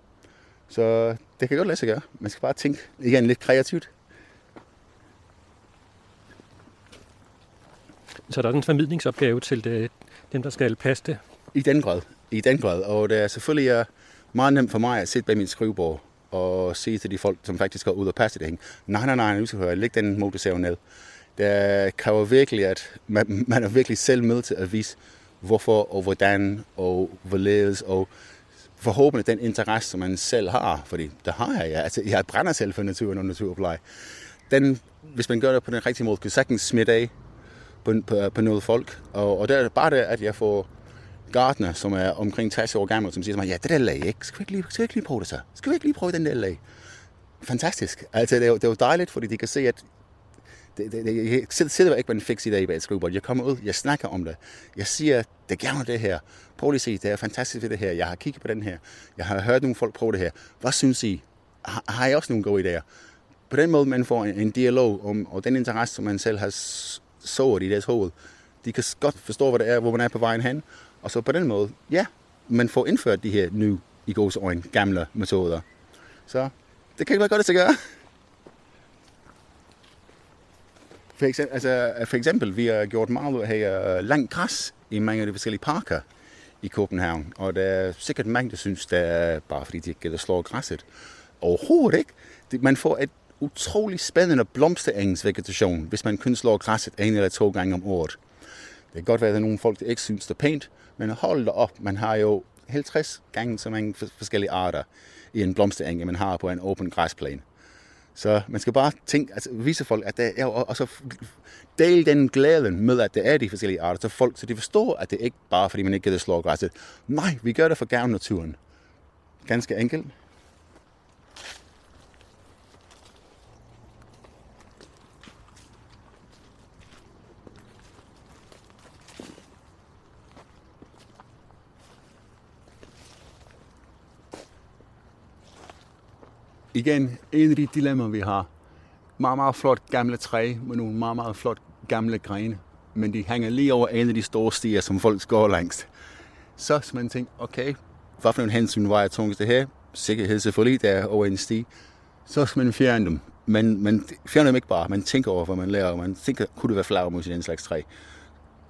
Så det kan godt lade sig gøre. Man skal bare tænke igen lidt kreativt. Så der er en formidlingsopgave til det, dem, der skal passe det? I den grad. I den grad. Og det er selvfølgelig er meget nemt for mig at sidde bag min skrivebord og sige til de folk, som faktisk går ud og passe det. Nej, nej, nej, nu skal høre, læg den motorsav ned. Det kræver virkelig, at man, man er virkelig selv med til at vise, hvorfor og hvordan og hvorledes og forhåbentlig den interesse, som man selv har, fordi det har jeg, ja. altså jeg brænder selv for naturen og naturpleje. Den, hvis man gør det på den rigtige måde, kan sagtens smitte af på, på, på noget folk. Og, og der er bare det, at jeg får Gardner, som er omkring 60 år gammel, som siger til mig, ja, det der lag, ikke? Skal vi ikke lige, skal vi ikke lige prøve det så? Skal vi ikke lige prøve den der lag? Fantastisk. Altså, det er, jo, det er jo dejligt, fordi de kan se, at det, det, det, jeg sidder ikke med en fix i dag bag et skrivebord. Jeg kommer ud, jeg snakker om det. Jeg siger, det gerne det her. Prøv lige at se, det er fantastisk ved det her. Jeg har kigget på den her. Jeg har hørt nogle folk prøve det her. Hvad synes I? Har, har I også nogle gode idéer? På den måde, man får en, en dialog om og den interesse, som man selv har sået i deres hoved. De kan godt forstå, hvad det er, hvor man er på vejen hen. Og så på den måde, ja, man får indført de her nye, i gods øjne gamle metoder. Så det kan være godt at sig gøre. For eksempel, altså, for eksempel, vi har gjort meget ud af have øh, langt græs i mange af de forskellige parker i København. Og der er sikkert mange, der synes, det er bare fordi, de ikke gider slå græsset. Overhovedet ikke. Man får et utrolig spændende blomsterengsvegetation, hvis man kun slår græsset en eller to gange om året. Det kan godt være, at der er nogle folk, der ikke synes, det er pænt, men hold da op, man har jo 50 gange så mange forskellige arter i en blomstereng, man har på en åben græsplæne. Så man skal bare tænke, altså vise folk, at det er, og så dele den glæden med, at det er de forskellige arter, så folk, så de forstår, at det ikke bare fordi man ikke gider slå græsset. Nej, vi gør det for gavn naturen. Ganske enkelt. Igen, en af de dilemmaer, vi har. Meget, meget flot gamle træ med nogle meget, meget flot gamle grene. Men de hænger lige over en af de store stier, som folk går langs. Så man tænker, okay, hvad for nogle hensyn var jeg tungest det her? Sikkerhed selvfølgelig, der er over en sti. Så skal man fjerne dem. Men man fjerner dem ikke bare. Man tænker over, hvad man lærer. Man tænker, kunne det være flagermus i den slags træ?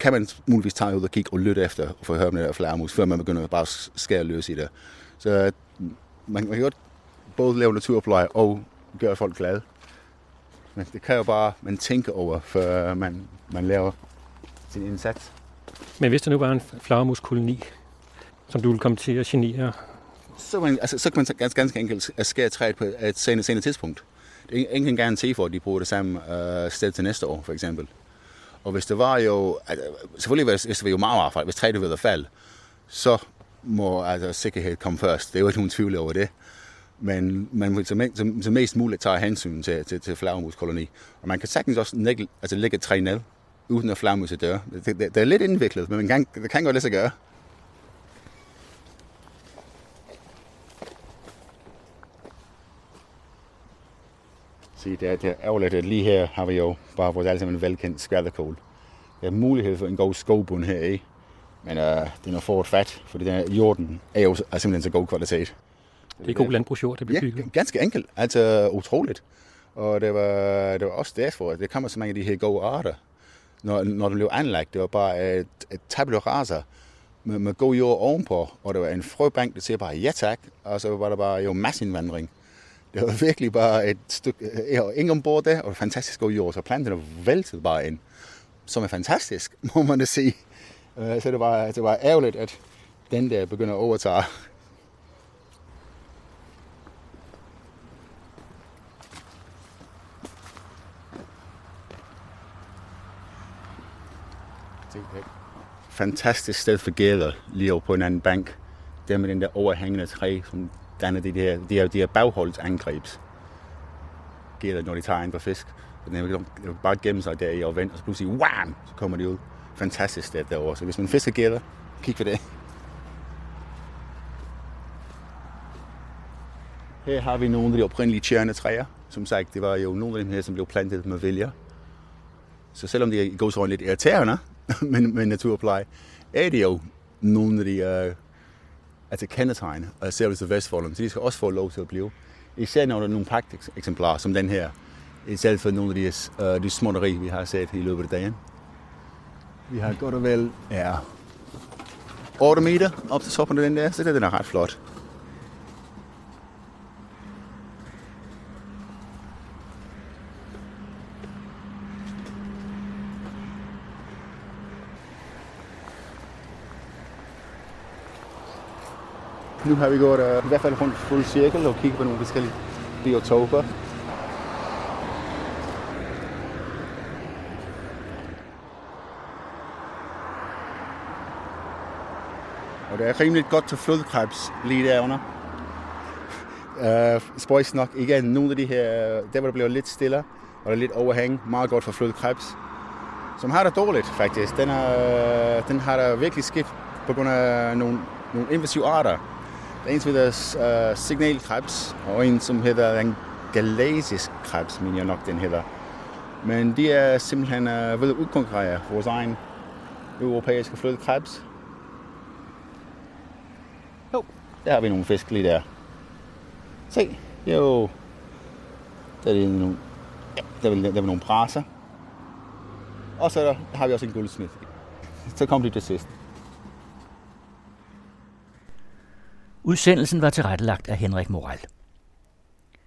Kan man muligvis tage ud og kigge og lytte efter, for at høre om det er flagermus, før man begynder at bare skære løs i det. Så øh, man kan godt både lave naturpleje og gøre folk glade. Men det kræver bare, at man tænker over, før man, man laver sin indsats. Men hvis der nu var en flagermuskoloni, som du ville komme til at genere? Så, man, altså, så kan man ganske, ganske enkelt skære træet på et senere, senere tidspunkt. Det er ingen garanti for, at de bruger det samme uh, sted til næste år, for eksempel. Og hvis det var jo, altså, selvfølgelig hvis det var jo meget affald, hvis træet ved at falde, så må altså, sikkerhed komme først. Det er jo ikke nogen tvivl over det. Men man vil så, så, mest muligt tage hensyn til, til, til flagermuskoloni. Og man kan sagtens også lægge, altså lægge et træ ned, uden at flagermuset dør. Det, det, det, er lidt indviklet, men man kan, det kan godt lade sig gøre. Se, det er, det er ærgerligt, at lige her har vi jo bare vores alle sammen velkendt skvalderkål. Der er mulighed for en god skovbund her i, men øh, den er et fat, fordi den er, jorden er jo er simpelthen så god kvalitet. Det er god landbrugsjord, det bliver bygget. Ja, ganske enkelt. Altså utroligt. Og det var, det var også derfor, at det kommer så mange af de her gode arter. Når, når det blev anlagt, det var bare et, et tabula rasa med, med god jord ovenpå, og det var en frøbank, der siger bare ja tak, og så var der bare jo masseindvandring. Det var virkelig bare et stykke, var ingen ombord der, og fantastisk god jord, så planterne væltede bare ind, som er fantastisk, må man da sige. Øh, så det var, det var ærgerligt, at den der begynder at overtage fantastisk sted for gælder lige over på en anden bank. Der med den der overhængende træ, som danner de her, de her, de her bagholdsangrebs. Gælder, når de tager ind på fisk. Så den kan bare gemme sig der i og vente, og så pludselig, wham, så kommer de ud. Fantastisk sted derovre. Så hvis man fisker gælder, kig på det. Her har vi nogle af de oprindelige tjerne træer. Som sagt, det var jo nogle af dem her, som blev plantet med vilje. Så selvom de går så lidt irriterende, med, med naturpleje, er det jo nogle af de uh, altså kendetegn og service af Vestfolden, så de skal også få lov til at blive. Især når der er nogle eksemplarer som den her, i stedet for nogle af de, uh, de småtteri, vi har set i løbet af dagen. Vi har godt og vel ja, 8 meter op til toppen af den der, så det er ret flot. Nu har vi gået uh, i hvert fald rundt fuld cirkel og kigget på nogle forskellige biotoper. Og det er rimelig godt til flodkrebs lige derunder. Uh, spøjs nok igen, nogle af de her, øh, der hvor det bliver lidt stille, og der er lidt overhæng, meget godt for flodkrebs. Som har det dårligt faktisk. Den, er, den har der virkelig skidt på grund af nogle, nogle invasive arter. Der er en, som hedder uh, signalkrebs, og en, som hedder en galasisk krebs, men jeg nok, den hedder. Men de er simpelthen uh, ved at udkonkurrere vores egen europæiske flødekrebs. Jo, der har vi nogle fisk lige der. Se, jo. Der er nogle, ja, der er, der er nogle braser. Og så der, der har vi også en guldsmith. Så kom de til sidst. Udsendelsen var tilrettelagt af Henrik Moral.